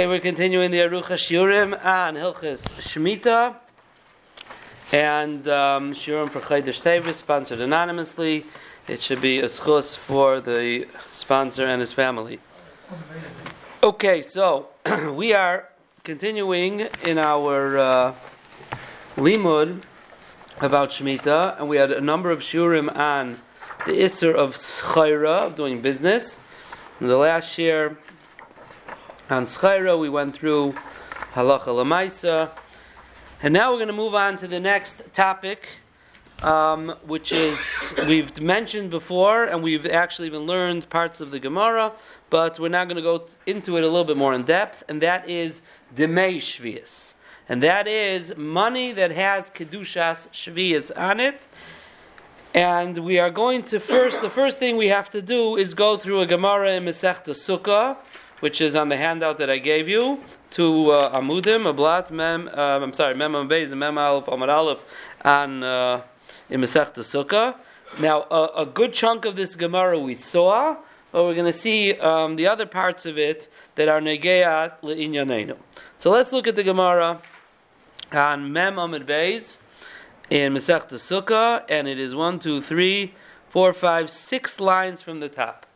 Okay, we're continuing the Arucha Shiurim on Hilchis Shemitah and um, Shiurim for Chaydish Tevis, sponsored anonymously. It should be a schus for the sponsor and his family. Okay, so we are continuing in our uh, limud about Shemitah, and we had a number of Shiurim on the Isser of Schaira, of doing business. In the last year, on Schaira, we went through Halacha Lamaisa. And now we're going to move on to the next topic, um, which is we've mentioned before, and we've actually even learned parts of the Gemara, but we're now going to go into it a little bit more in depth, and that is Demei Shvius. And that is money that has Kedushas Shvius on it. And we are going to first, the first thing we have to do is go through a Gemara in Masechta Sukkah which is on the handout that I gave you, to uh, Amudim, a blat, mem, uh, I'm sorry, mem beis mem aleph, amar aleph, on uh, in Masechta Sukkah. Now, a, a, good chunk of this Gemara we saw, but we're going to see um, the other parts of it that are negeyat le'inyanenu. So let's look at the Gemara on mem amid beis in Masechta Sukkah, and it is one, two, three, four, five, six lines from the top.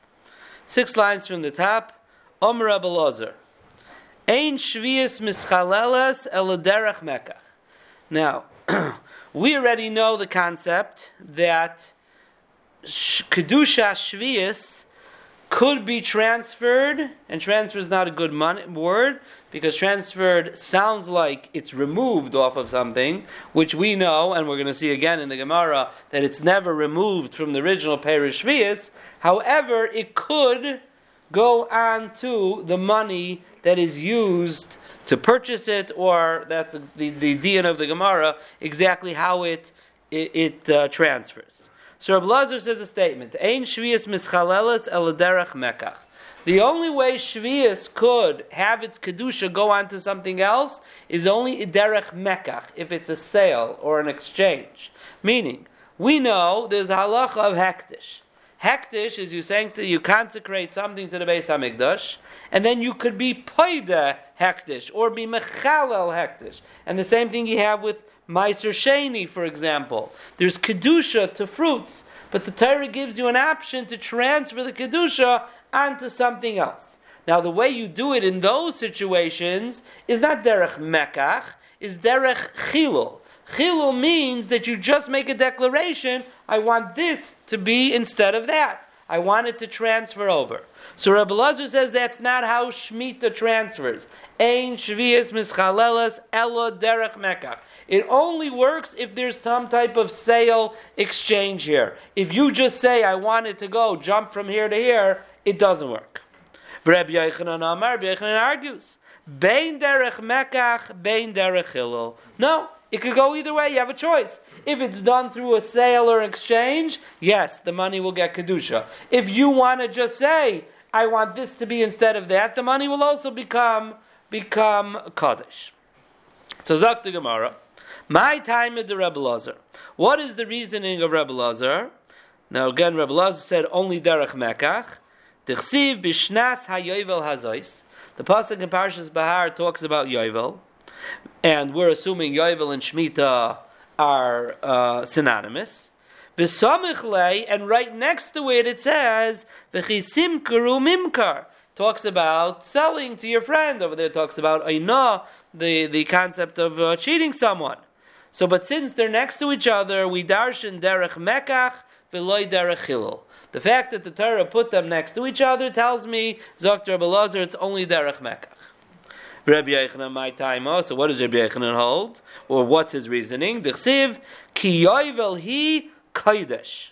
Six lines from the top. Omer Abelazar. Ein shvius mischalelas eladerech mekach. Now, we already know the concept that kedusha shvius could be transferred, and transfer is not a good word because transferred sounds like it's removed off of something, which we know, and we're going to see again in the Gemara that it's never removed from the original Perish Shvius. However, it could go on to the money that is used to purchase it, or that's the, the DNA of the Gemara, exactly how it, it, it uh, transfers. So Rabbi Lazar says a statement, Ein shvius mischalelas eladerech mekach. The only way shvius could have its kedusha go on to something else is only derech mekach, if it's a sale or an exchange. Meaning, we know there's a halacha of hektish. Hektish is you to, you consecrate something to the Beis Hamikdash, and then you could be paida hektish or be mechalel hektish. And the same thing you have with Meiser Sheni, for example. There's kedusha to fruits, but the Torah gives you an option to transfer the kedusha onto something else. Now, the way you do it in those situations is not derech mekach, is derech chilul. Chilul means that you just make a declaration, I want this to be instead of that. I want it to transfer over. So Rabbi Lazar says that's not how Shemitah transfers. Ein shvius mischalelas ella derech mekach. It only works if there's some type of sale exchange here. If you just say, I want it to go, jump from here to here, it doesn't work. Rabbi Yochanan Amar, Rabbi Yochanan argues, Bein derech mekach, bein derech chilul. No, it could go either way. You have a choice. If it's done through a sale or exchange, yes, the money will get kedusha. If you want to just say, "I want this to be instead of that," the money will also become become kaddish. So Zak the Gemara, my time is the Rebbe Lazar. What is the reasoning of Rebbe Lazar? Now again, Rebbe Lazar said only derech mekach. Dichsiv bishnas hazois. The pasuk in Parshas Bahar talks about yovel and we're assuming Yovel and Shemitah are uh, synonymous. and right next to it it says V'chisimkaru mimkar talks about selling to your friend. Over there talks about Aina, the, the concept of uh, cheating someone. So, but since they're next to each other, we darshan derech mekach v'loy derech chilul. The fact that the Torah put them next to each other tells me, Zokter Belazar, it's only derech mekach. Rabbi Yechanan my time also. What does Rabbi Yechanan hold? Or what's his reasoning? Dichsiv ki yoivel he kodesh.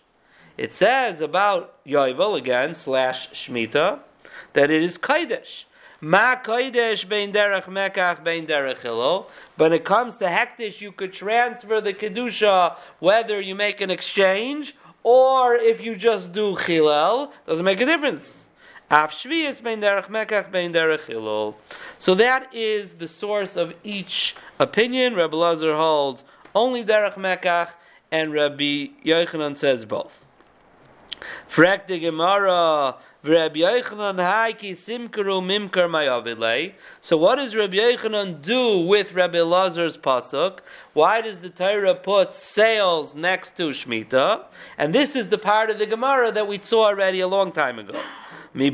It says about yoivel again slash shmita that it is kodesh. Ma kodesh bein derech mekach bein derech hilo. When it comes to hektish, you could transfer the kedusha whether you make an exchange or if you just do chilel. Doesn't make a difference. So that is the source of each opinion. Rabbi Lazar holds only derech mekach, and Rabbi Yochanan says both. Gemara, Rabbi Yochanan. So what does Rabbi Yochanan do with Rabbi Lazar's pasuk? Why does the Torah put sales next to Shemitah? And this is the part of the Gemara that we saw already a long time ago. He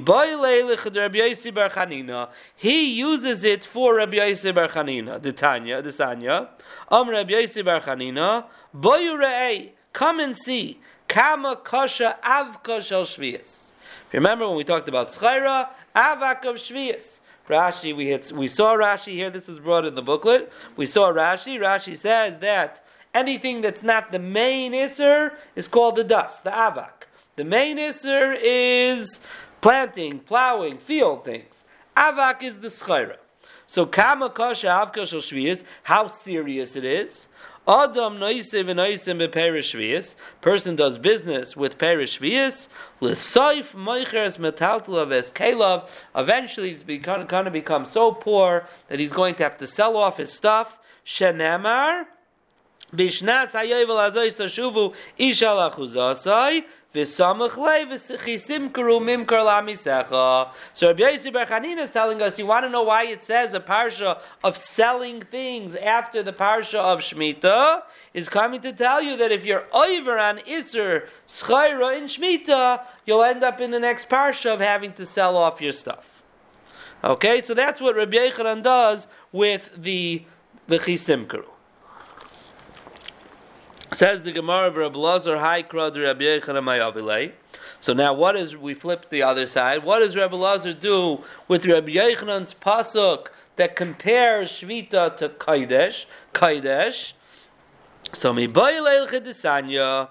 uses it for Rabbi Yossi Bar Chanina, the Tanya, the Sanya. Am Rabbi Yossi Bar Chanina, boyu come and see. Kama kasha avka shel. Remember when we talked about schayra, avak of shvius. Rashi, we, we saw Rashi here, this was brought in the booklet. We saw Rashi. Rashi says that anything that's not the main Isser is called the dust, the avak. The main Isser is planting, plowing, field things. Avak is the schayra. So kama kasha avka how serious it is. Adam noisev noisim beperishvius. Person does business with perishvius. L'soif moicheres metaltulav es kelav. Eventually, he's going to become so poor that he's going to have to sell off his stuff. Shenemar. Bishnas hayovel azoy sashuvu so Rabbi Yossi Bar Chanina is telling us, you want to know why it says a parsha of selling things after the parsha of Shemitah is coming to tell you that if you're over on Isser, Schayra in Shemitah, you'll end up in the next parsha of having to sell off your stuff. Okay, so that's what Rabbi Yochanan does with the the Chisimkaru. Says the Gemara of Rabbi Lazar, Hai Krad Rabbi Yochanan So now, what is we flip the other side? What does Rabbi Lazar do with Rabbi Yochanan's pasuk that compares Shvita to Kaidesh? Kaidesh. So mi boyel chedesanya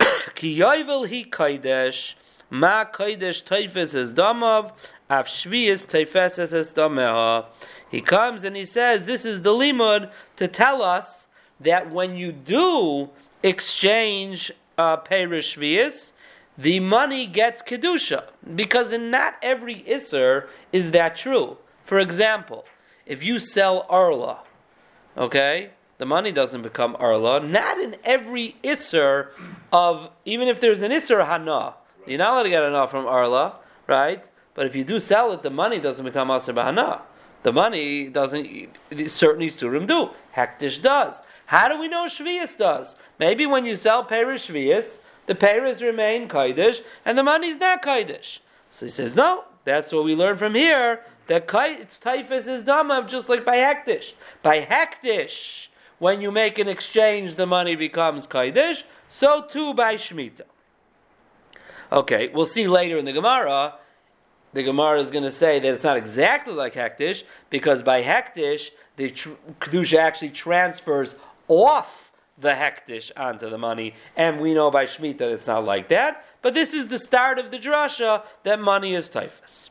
ki yovel hi Kaidesh ma Kaidesh teifes es damav av shvius teifes es dameha. He comes and he says, this is the limud to tell us that when you do exchange uh, perish the money gets kedusha because in not every isser is that true. For example, if you sell arla, okay, the money doesn't become arla. Not in every isser of even if there's an isser hana, you're not allowed to get enough from arla, right? But if you do sell it, the money doesn't become aser bahana. The money doesn't. Certainly, surim do. Hektish does. How do we know Shvius does? Maybe when you sell Perish Shvius, the Perish remain Kaidish, and the money's not Kaidish. So he says, no, that's what we learn from here, that it's typhus is damav just like by hektish. By hektish, when you make an exchange, the money becomes kaidish. So too by shmita. Okay, we'll see later in the Gemara. The Gemara is going to say that it's not exactly like hektish because by hektish the tr- kedusha actually transfers off the hektish onto the money, and we know by Shemitah that it's not like that. But this is the start of the drasha that money is typhus.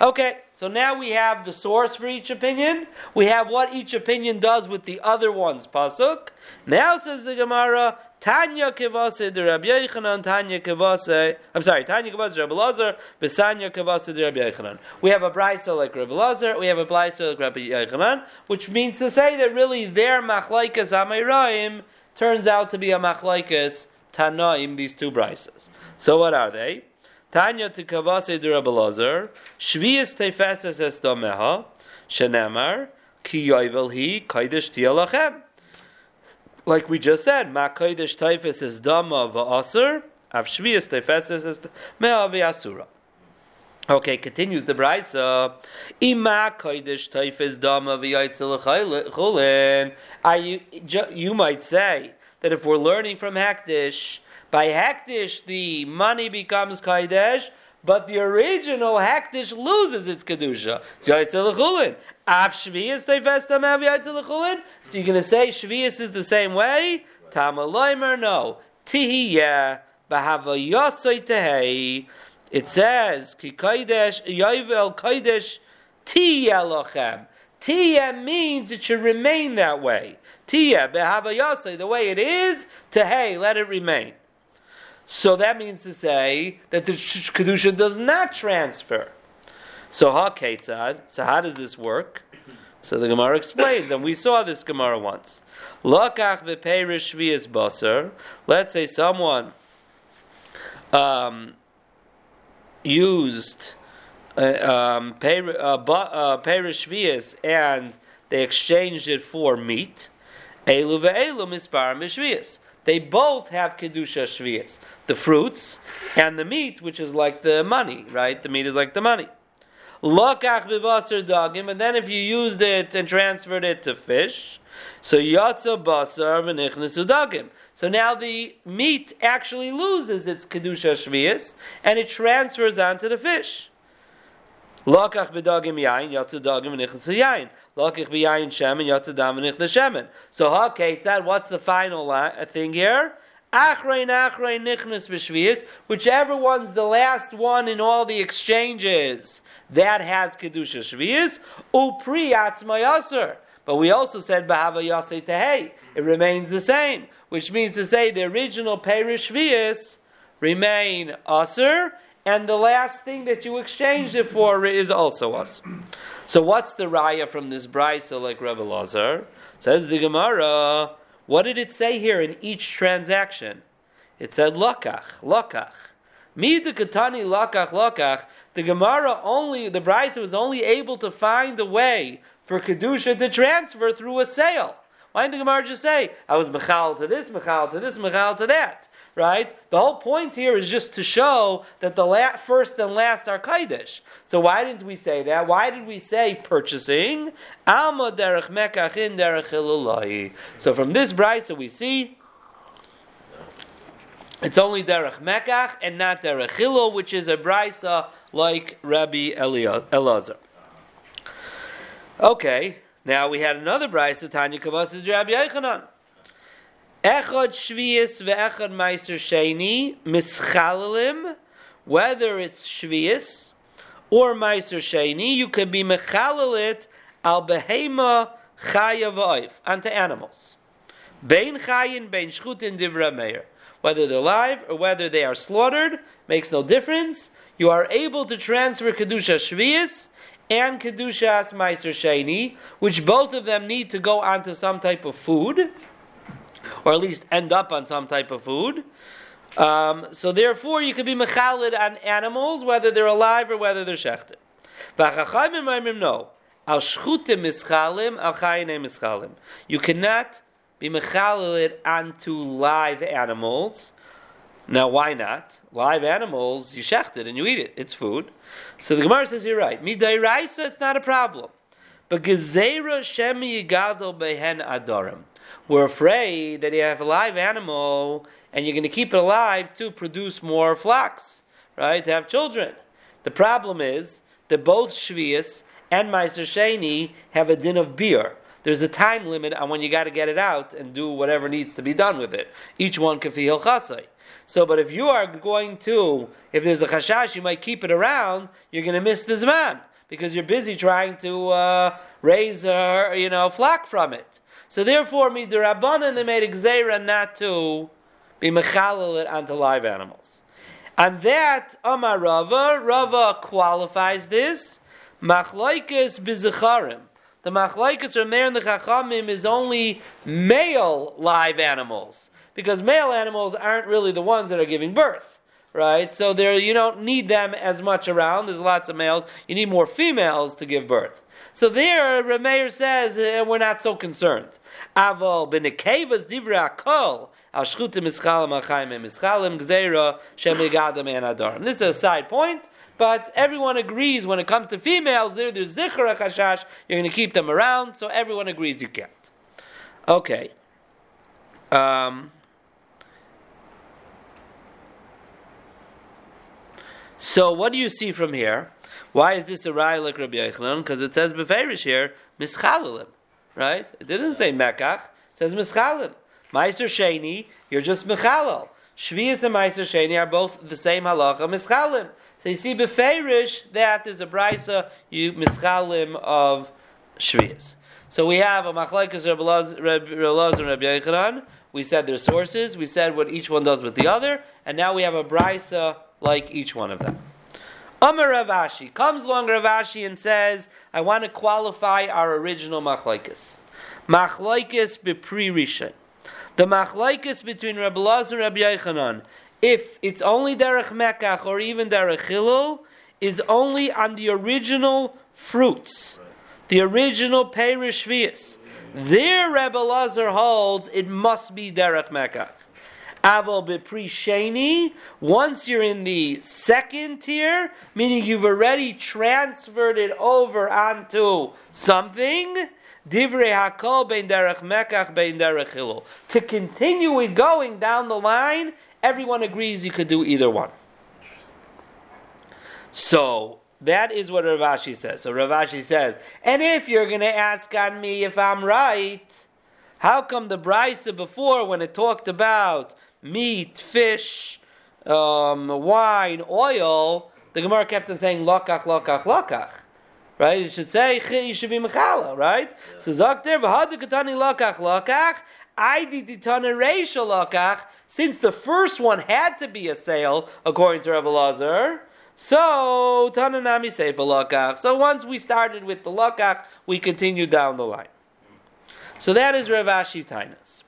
Okay, so now we have the source for each opinion. We have what each opinion does with the other one's pasuk. Now says the Gemara, Tanya kevase de Rabbi Yochanan, Tanya kevase. I'm sorry, Tanya kevase de Rabbi Lazar, Besanya kevase de Rabbi Yochanan. We have a brisa like Rabbi Lazar. We have a brisa like Rabbi Yochanan, which means to say that really their machlaikas amayraim turns out to be a machlaikas tanaim. These two brisas. So what are they? Tanya to kevase de Rabbi Lazar, Shvius tefeses es domeha, Shenemar ki yovel hi kaidish tialachem like we just said, Ma Kodesh Taifis is Dama V'Asur, Av Shvius Taifis is Mea V'Asura. Okay, continues the Brisa. Ima Kodesh Taifis Dama V'Yaitzel Chulin. You, you might say that if we're learning from Hektish, by Hektish the money becomes Kodesh, but the original Hektish loses its Kedusha. So you're going to say Shvius is the same way? Tama no. Tihiyah bahava yosoi tehei. It says, Ki kodesh, yovel kodesh, tiyah lochem. Tiyah means it should remain that way. Tiyah, behava yosoi, the way it is, tehei, let it remain. So that means to say that the Kedusha does not transfer. So ha So how does this work? So the Gemara explains, and we saw this Gemara once. Baser. Let's say someone um, used uh, um, uh, Perishvias and they exchanged it for meat, Elu ve'elu mispar. They both have kedusha shvias, the fruits and the meat, which is like the money, right? The meat is like the money. Lokach bivasar dagim, and then if you used it and transferred it to fish, so yatsa basar v'nichnesu dagim. So now the meat actually loses its kedusha shvias, and it transfers onto the fish. Lokach b'dagim yain, yatsa dagim v'nichnesu yain. Lokach b'yain shemen, yatsa dam v'nichnesu shemen. So ha what's the final uh, thing here? Achrein achrein nichnas b'shvius, whichever one's the last one in all the exchanges, that has kedusha shvius. Upri atzmayaser. But we also said bahava yasei tehei. It remains the same, which means to say the original perish shvius remain aser, and the last thing that you exchanged it for is also us. So what's the raya from this brisa like Rebbe? Says the Gemara. What did it say here in each transaction? It said lakach, lakach. Mi the katani lakach, lakach. The Gemara only, the Brisa was only able to find a way for kedusha to transfer through a sale. Why didn't the Gemara just say, I was mechal to this, mechal to this, mechal to that? Right? The whole point here is just to show that the la- first and last are kaidish. So why didn't we say that? Why did we say purchasing? Alma derech derech So from this brisa we see it's only derech mekach and not derech chilul, which is a brisa like Rabbi Elazar. Okay, now we had another brisa Tanya Kavas is Rabbi Yochanan. Echad shvius ve'echad meiser sheni mischalalim, whether it's shvius or meiser sheni, you could be mechalalit al behema chaya onto animals. Bein chayin, bein shchutin divra meir. Whether they're live or whether they are slaughtered, makes no difference. You are able to transfer kedusha shvius and kedushas meiser sheni, which both of them need to go onto some type of food or at least end up on some type of food. Um, so therefore, you could be mechalid on animals, whether they're alive or whether they're shechted. No. Al shchutim mischalim, al chayine mischalim. You cannot be mechalid onto live animals. Now, why not? Live animals, you shecht it and you eat it. It's food. So the Gemara says you're right. Midairaisa, it's not a problem. But gezera shemi yigadol behen adorim we're afraid that you have a live animal and you're going to keep it alive to produce more flocks, right? To have children. The problem is that both Shvius and Meiser Sheni have a din of beer. There's a time limit on when you got to get it out and do whatever needs to be done with it. Each one can feel chasai. So, but if you are going to, if there's a chashash, you might keep it around. You're going to miss the zman because you're busy trying to uh, raise, a you know, flock from it. So therefore, midirabbanan they made a not to be mechalal it onto live animals. And that Amar Rava, Rava qualifies this machlaikas bizacharim. The machlaikas from there in the chachamim is only male live animals because male animals aren't really the ones that are giving birth, right? So there you don't need them as much around. There's lots of males. You need more females to give birth. So there, Rameir says uh, we're not so concerned. Aval b'nekevas divra kol al shchutim mischalim achayim mischalim gzeira shemigadam and adarim. This is a side point. But everyone agrees when it comes to females, there, there's zikr akashash, you're going to keep them around, so everyone agrees you can't. Okay. Um, so what do you see from here? Why is this a raya like Rabbi Yochanan? Because it says beferish here mischalim, right? It didn't say mekach. It says mischalim. Meiser sheni, you're just mechalal. Shvius and Meiser sheni are both the same halacha mischalim. So you see beferish that is a brisa you mischalim of shvius. So we have a machlekes Rabbi Elazar and Rabbi. We said their sources. We said what each one does with the other, and now we have a brisa like each one of them. Amar Ravashi comes along Ravashi and says, "I want to qualify our original machlaikas. Machlaikas bepri rishon. The machlaikas between Rabbi Lazar and Rabbi Yochanan if it's only derech mekach or even derech chilul, is only on the original fruits, the original perish. There, Rebbe Lazar holds it must be derech mekach. Aval bepri sheni. Once you're in the second tier, meaning you've already transferred it over onto something. Divrei hakol bein derech mekach bein derech. To continue it going down the line, everyone agrees you could do either one. So that is what Rav Ashi says. So Rav Ashi says, and if you're going to ask on me if I'm right, how come the brisa before, when it talked about meat, fish, um, wine, oil, the Gemara kept on saying lokach, lokach, lokach. Right? You should say you should be mechala, right? Yeah. So zakter v'hadikatani lokach, lokach. I lokach. Since the first one had to be a sale, according to Rabbi Lazar, so Tananami Seifa Lakach. So once we started with the Lakach, we continued down the line. So that is Rav Ashi's Tainas.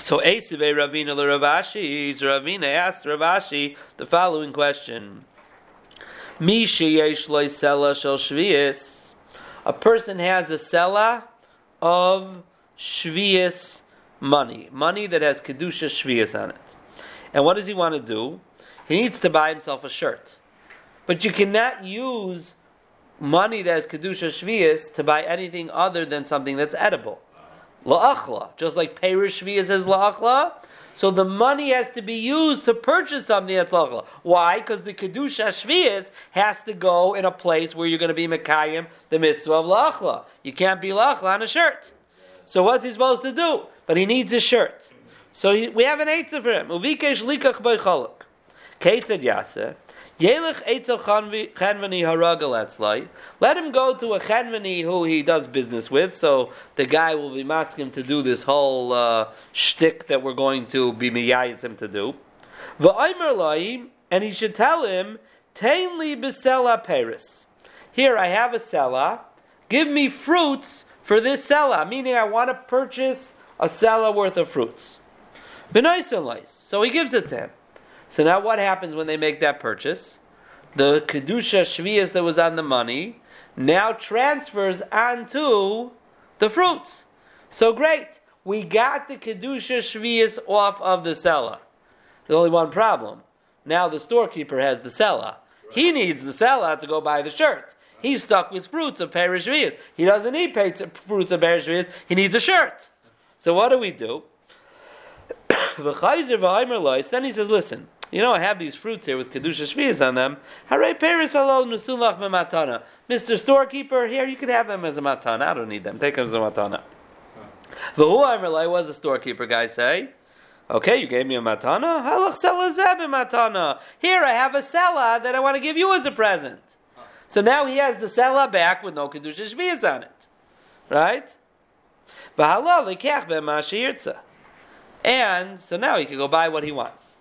So Esive Ravina Ravashi, Ravina asked Ravashi the following question. Misha Yesh Sela Shel Shvius. A person has a sela of shvius money, money that has kedusha shvius on it. And what does he want to do? He needs to buy himself a shirt. But you cannot use money that has kedusha shvius to buy anything other than something that's edible. La'achla, just like perish says la'achla. So the money has to be used to purchase something that's la'achla. Why? Because the kedusha shvius has to go in a place where you're going to be mekayim the mitzvah of la'achla. You can't be la'achla on a shirt. So what's he supposed to do? But he needs a shirt. So we have an eitzah for him. Uvikesh likach by chalak. Keitzad yaseh. Yelech etzel chenvani haragal etzlai. Let him go to a chenvani who he does business with. So the guy will be asking him to do this whole uh, shtick that we're going to be miyayitz him to do. V'aymer lai, and he should tell him, Tainli besela peris. Here I have a sela. Give me fruits for this sela, meaning I want to purchase a sela worth of fruits. So he gives it to him. So now what happens when they make that purchase? The Kedusha Shvias that was on the money now transfers onto the fruits. So great. We got the Kedusha Shvias off of the sela. There's only one problem. Now the storekeeper has the sela. He needs the sela to go buy the shirt. He's stuck with fruits of perish He doesn't need fruits of perish He needs a shirt. So what do we do? then he says, listen, you know, I have these fruits here with Kedusha Shvias on them. Hare Paris alone, Nusulach matana. Mr. Storekeeper, here, you can have them as a matana. I don't need them. Take them as a matana. V'hu Amarlai was the storekeeper guy say, eh? Okay, you gave me a matana. Halach sela matana. Here I have a sela that I want to give you as a present. So now he has the sela back with no kedusha shvias on it, right? And so now he can go buy what he wants.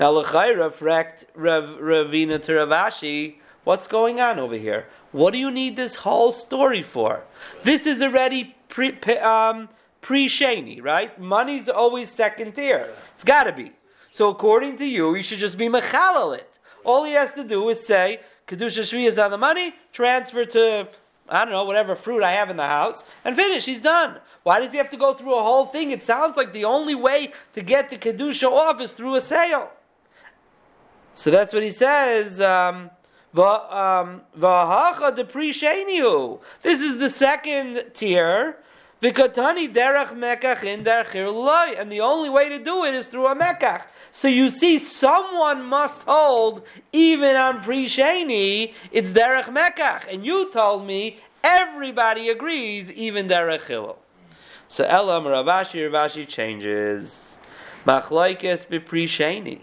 Now l'chayra frekt Ravina to Ravashi. What's going on over here? What do you need this whole story for? This is already pre um, pre sheni, right? Money's always second tier. It's got to be. So according to you, you should just be mechalal it. All he has to do is say kedusha shvi is on the money, transfer to I don't know, whatever fruit I have in the house, and finish. He's done. Why does he have to go through a whole thing? It sounds like the only way to get the Kedusha off is through a sale. So that's what he says. Um, um, this is the second tier. Vikatani derech mekach in and the only way to do it is through a mekach. So you see, someone must hold even on pre-sheni. It's derech mekach, and you told me everybody agrees, even derech chilo. So Elam Ravashi Ravashi changes. Machlaikes bepri sheni.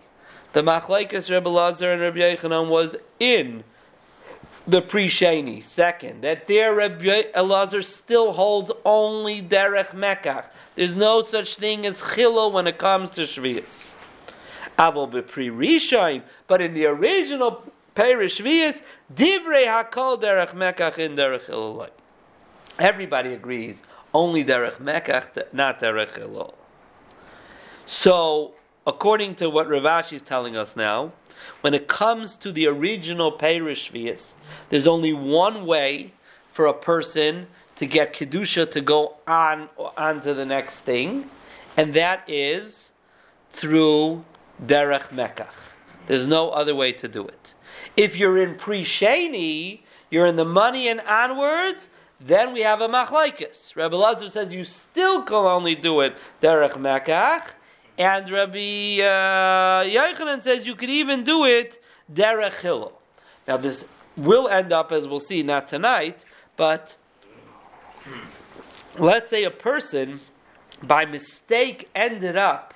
The machlaikes Rebbe Lazar and Rabbi Yechanan was in the pre-sheni, second. That there Rabbi Elazar still holds only derech mekach. There's no such thing as chilo when it comes to shvius. B'pri rishain, but in the original Perish Shvius, Divrei Hakol Derech Mekach in Derech Hilolai. Everybody agrees, only Derech Mekach, not Derech Hilol. So, according to what Ravashi is telling us now, when it comes to the original Perish there's only one way for a person to get Kedusha to go on, on to the next thing, and that is through Derech Mekach. There's no other way to do it. If you're in pre Sheni, you're in the money and onwards, then we have a machlaikis. Rabbi Lazar says you still can only do it derech mekach, and Rabbi uh, Yochanan says you could even do it derech hillel. Now this will end up, as we'll see, not tonight, but let's say a person by mistake ended up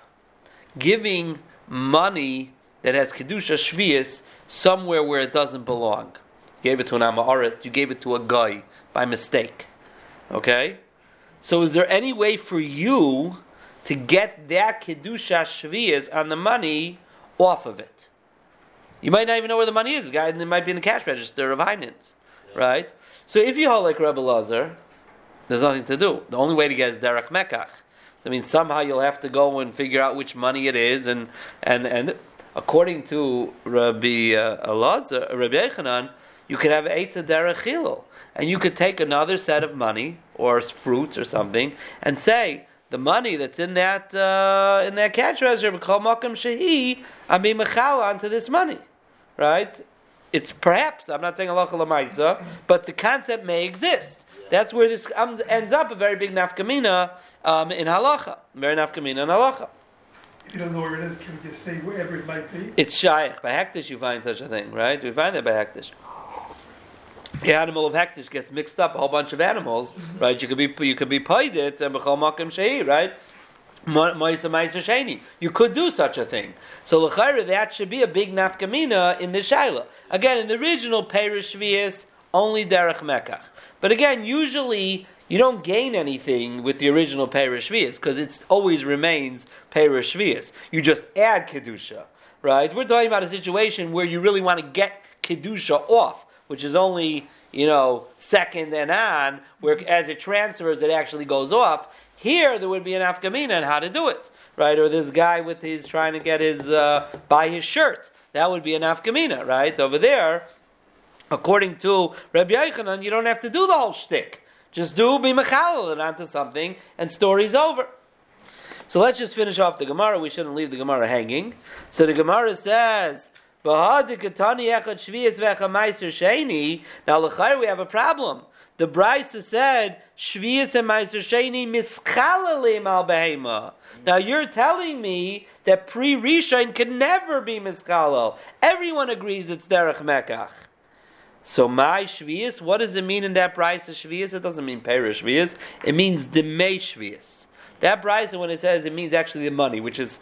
giving money that has kedusha shvius somewhere where it doesn't belong. You gave it to an amaret, you gave it to a guy by mistake. Okay? So is there any way for you to get that kedusha shvias on the money off of it? You might not even know where the money is. Guy, it might be in the cash register of Heinens, right? So if you hold like Rebbe Lazar, there's nothing to do. The only way to get is derech mekach. So I mean, somehow you'll have to go and figure out which money it is, and and and according to Rabbi uh, Elazar, Rabbi Yechanan, you could have Eitza Derech. And you could take another set of money, or fruits or something, and say, the money that's in that uh, in that cash register, call makam shehi, I'm being onto this money, right? It's perhaps I'm not saying halacha lamaisa, but the concept may exist. That's where this ends up a very big nafkamina um, in halacha, very nafkamina in halacha. If you don't know where it is, can we just say wherever it might be? It's shaykh. By hektish you find such a thing, right? We find that by hektish the animal of hektish gets mixed up, a whole bunch of animals, right? You could be you could be paid it and uh, b'chol makim shei, right? You could do such a thing. So l'chayra, that should be a big nafkamina in the shaila. Again, in the original Perish Shvias, only derech mekach. But again, usually you don't gain anything with the original Perish Shvias because it always remains Perish Shvias. You just add kedusha, right? We're talking about a situation where you really want to get kedusha off which is only you know second and on, where as it transfers, it actually goes off. Here, there would be an afkamina on how to do it, right? Or this guy with his trying to get his uh, buy his shirt. That would be an afkamina, right? Over there, according to Rabbi Yochanan, you don't have to do the whole shtick. Just do be mechalal onto something, and story's over. So let's just finish off the Gemara. We shouldn't leave the Gemara hanging. So the Gemara says, now, l'chayr, we have a problem. The Brisa said, Shvius and Meiser Sheni mischalalim al behema. Now you're telling me that pre Rishon can never be mischalal. Everyone agrees it's derech mekach. So my Shvius, what does it mean in that Brisa Shvius? It doesn't mean perish Shvius. It means demei Shvius. That Brisa, when it says, it means actually the money, which is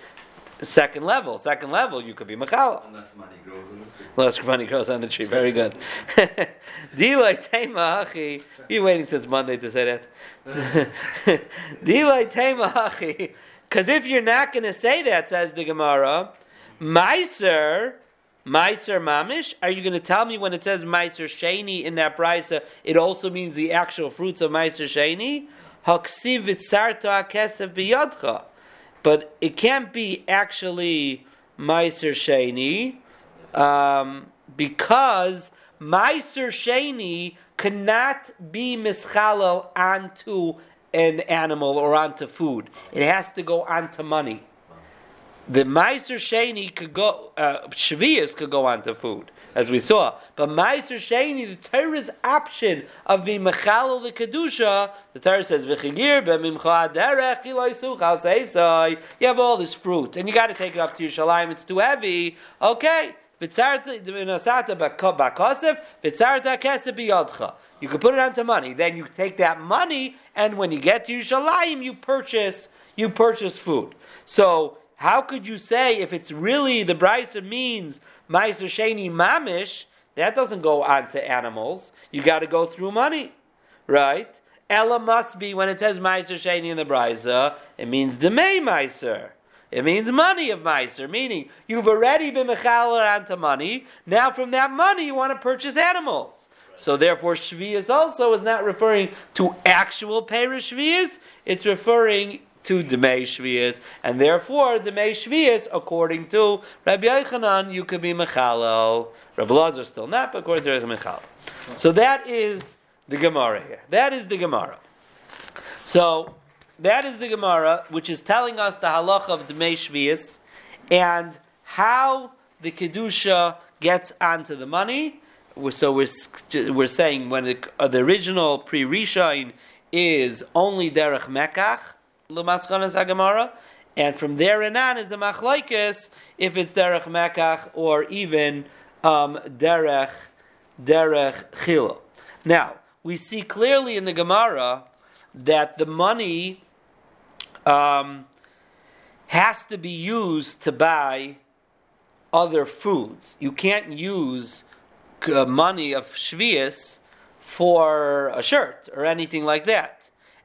second level. Second level, you could be mechala. Unless money grows on the tree. Unless money grows on the tree. Very good. Dilay tema hachi. You waiting since Monday to say that? Dilay tema hachi. Because if you're not going to say that, says the Gemara, Meiser. Meiser Mamish? Are you going to tell me when it says Meiser Sheni in that brisa, it also means the actual fruits of Meiser Sheni? Haksiv vitzarto akesef biyadcha but it can't be actually Meiser Sheni um, because Meiser Sheni cannot be mischalal onto an animal or onto food. It has to go onto money. The Meiser Sheni could go, uh, could go onto food as we saw. But Meiser Sheni, the Torah's option of being Mechal the Kedusha, the Torah says, V'chigir b'mimcha You have all this fruit, and you got to take it up to Yerushalayim. It's too heavy. Okay. You can put it onto money. Then you take that money, and when you get to Yerushalayim, you purchase you purchase food. So how could you say if it's really the brisa means Meiser Sheni Mamish, that doesn't go on to animals. You got to go through money, right? Ella must be when it says Meiser Sheni in the Brisa, it means the May Meiser. It means money of Meiser, meaning you've already been mechaler onto money. Now from that money you want to purchase animals. So therefore, Shvias also is not referring to actual Perish Shvias. It's referring to Demei Shvias, and therefore Demei Shvias, according to Rabbi Yochanan, you could be Mechalel. Rabbi Lazar still not, but according to Rabbi Mechalel. So that is the Gemara here. That is the Gemara. So that is the Gemara, which is telling us the halacha of Demei Shvias and how the kedusha gets onto the money. So we're, we're saying when the, the original pre rishain is only derech mekach l'maschanas hagemara, and from there and on is a machlaikis if it's derech mekach or even um, derech derech chilo. Now we see clearly in the Gemara that the money um, has to be used to buy other foods. You can't use uh, money of shvius for a shirt or anything like that.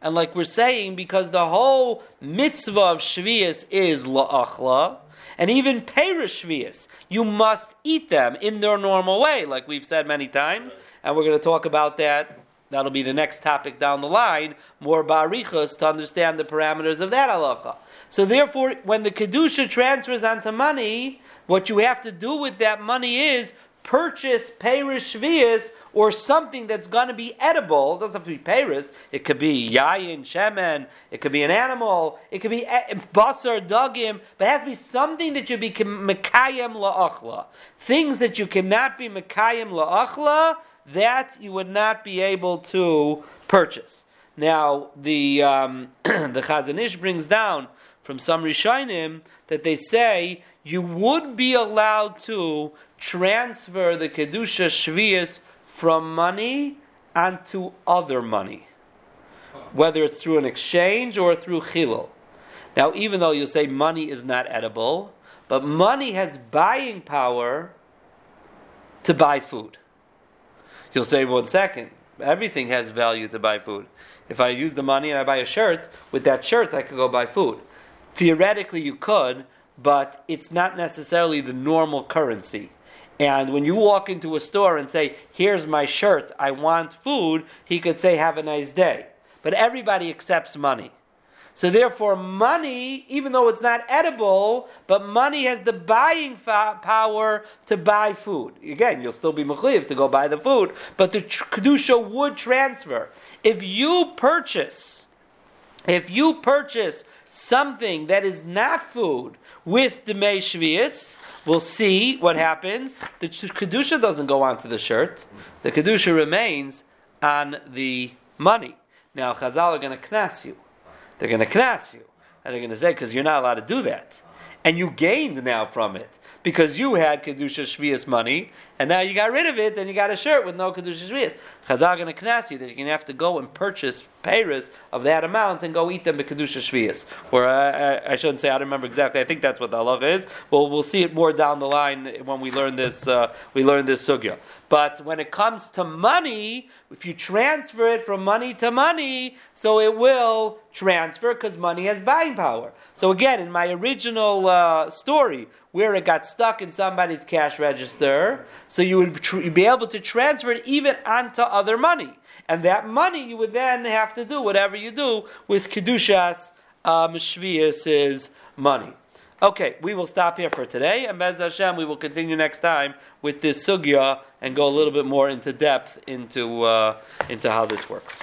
And like we're saying, because the whole mitzvah of shvius is la'achla, and even perish shvius, you must eat them in their normal way, like we've said many times, and we're going to talk about that That'll be the next topic down the line, more barichas, to understand the parameters of that halacha. So therefore, when the kedusha transfers onto money, what you have to do with that money is purchase perish shvias or something that's going to be edible. It doesn't have to be Paris. It could be yayin, shemen. It could be an animal. It could be basar, dugim. But it has to be something that you be mekayem la'achla. Things that you cannot be mekayem la'achla that you would not be able to purchase. Now, the um, the Chazon Ish brings down from some Rishonim that they say you would be allowed to transfer the Kedusha Shvias from money onto other money, whether it's through an exchange or through Chilul. Now, even though you say money is not edible, but money has buying power to buy food. You'll say, one second, everything has value to buy food. If I use the money and I buy a shirt, with that shirt I could go buy food. Theoretically, you could, but it's not necessarily the normal currency. And when you walk into a store and say, Here's my shirt, I want food, he could say, Have a nice day. But everybody accepts money. So therefore, money, even though it's not edible, but money has the buying fa- power to buy food. Again, you'll still be mechuyev to go buy the food, but the tr- kedusha would transfer. If you purchase, if you purchase something that is not food with the shvius, we'll see what happens. The kedusha doesn't go onto the shirt. The kedusha remains on the money. Now, Chazal are going to knas you. They're going to knas you. And they're going to say, because you're not allowed to do that. And you gained now from it. Because you had Kedusha Shvias money, and now you got rid of it, and you got a shirt with no Kedusha Shvias. Chazal are going to knas you that you're going to have to go and purchase payers of that amount and go eat them Kedusha Shvias. Or I, I, I, shouldn't say, I don't remember exactly. I think that's what the halacha is. Well, we'll see it more down the line when we learn this, uh, we learn this sugya. But when it comes to money, if you transfer it from money to money, so it will transfer because money has buying power. So again, in my original uh, story, where it got stuck in somebody's cash register, so you would tr- be able to transfer it even onto other money. And that money you would then have to do whatever you do with Kedushas Shvias' money. Okay, we will stop here for today, and Bez Hashem, we will continue next time with this sugya and go a little bit more into depth into uh, into how this works.